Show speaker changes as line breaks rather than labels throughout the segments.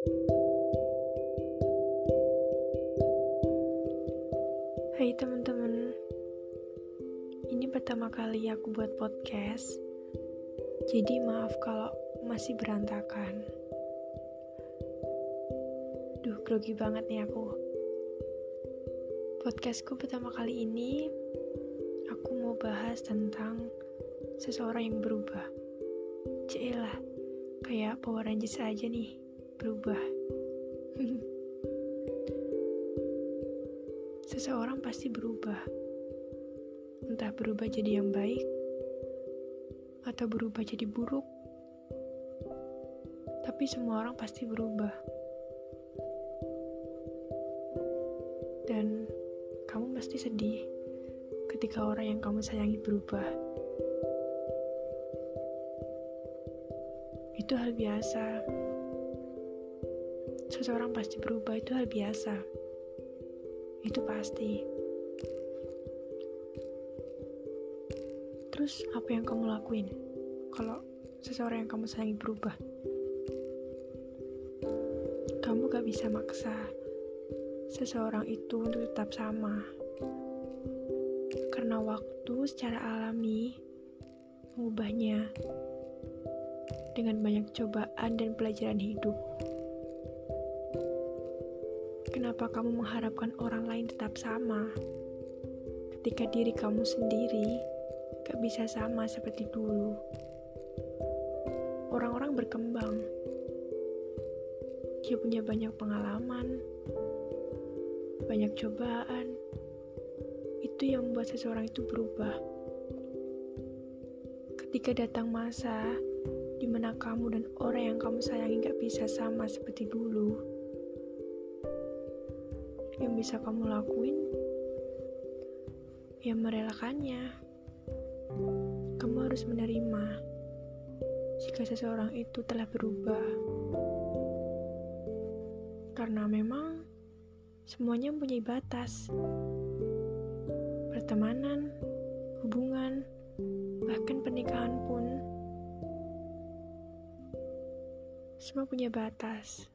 Hai teman-teman, ini pertama kali aku buat podcast, jadi maaf kalau masih berantakan. Duh, grogi banget nih aku. Podcastku pertama kali ini, aku mau bahas tentang seseorang yang berubah. Cielah, kayak Power Rangers aja nih, berubah. Seseorang pasti berubah. Entah berubah jadi yang baik atau berubah jadi buruk. Tapi semua orang pasti berubah. Dan kamu pasti sedih ketika orang yang kamu sayangi berubah. itu hal biasa. Seseorang pasti berubah, itu hal biasa. Itu pasti. Terus, apa yang kamu lakuin kalau seseorang yang kamu sayangi berubah? Kamu gak bisa maksa seseorang itu untuk tetap sama. Karena waktu secara alami mengubahnya dengan banyak cobaan dan pelajaran hidup. Kenapa kamu mengharapkan orang lain tetap sama? Ketika diri kamu sendiri gak bisa sama seperti dulu. Orang-orang berkembang. Dia punya banyak pengalaman, banyak cobaan. Itu yang membuat seseorang itu berubah. Ketika datang masa di mana kamu dan orang yang kamu sayangi gak bisa sama seperti dulu. Bisa kamu lakuin, ya merelakannya. Kamu harus menerima jika seseorang itu telah berubah. Karena memang semuanya mempunyai batas. Pertemanan, hubungan, bahkan pernikahan pun Semua punya batas.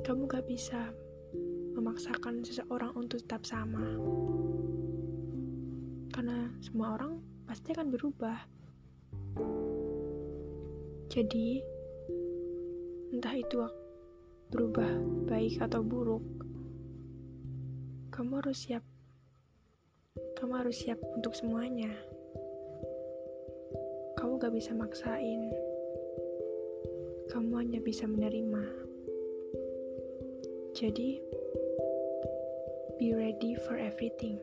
Kamu gak bisa memaksakan seseorang untuk tetap sama. Karena semua orang pasti akan berubah. Jadi, entah itu berubah baik atau buruk, kamu harus siap. Kamu harus siap untuk semuanya. Kamu gak bisa maksain kamu hanya bisa menerima. Jadi, be ready for everything.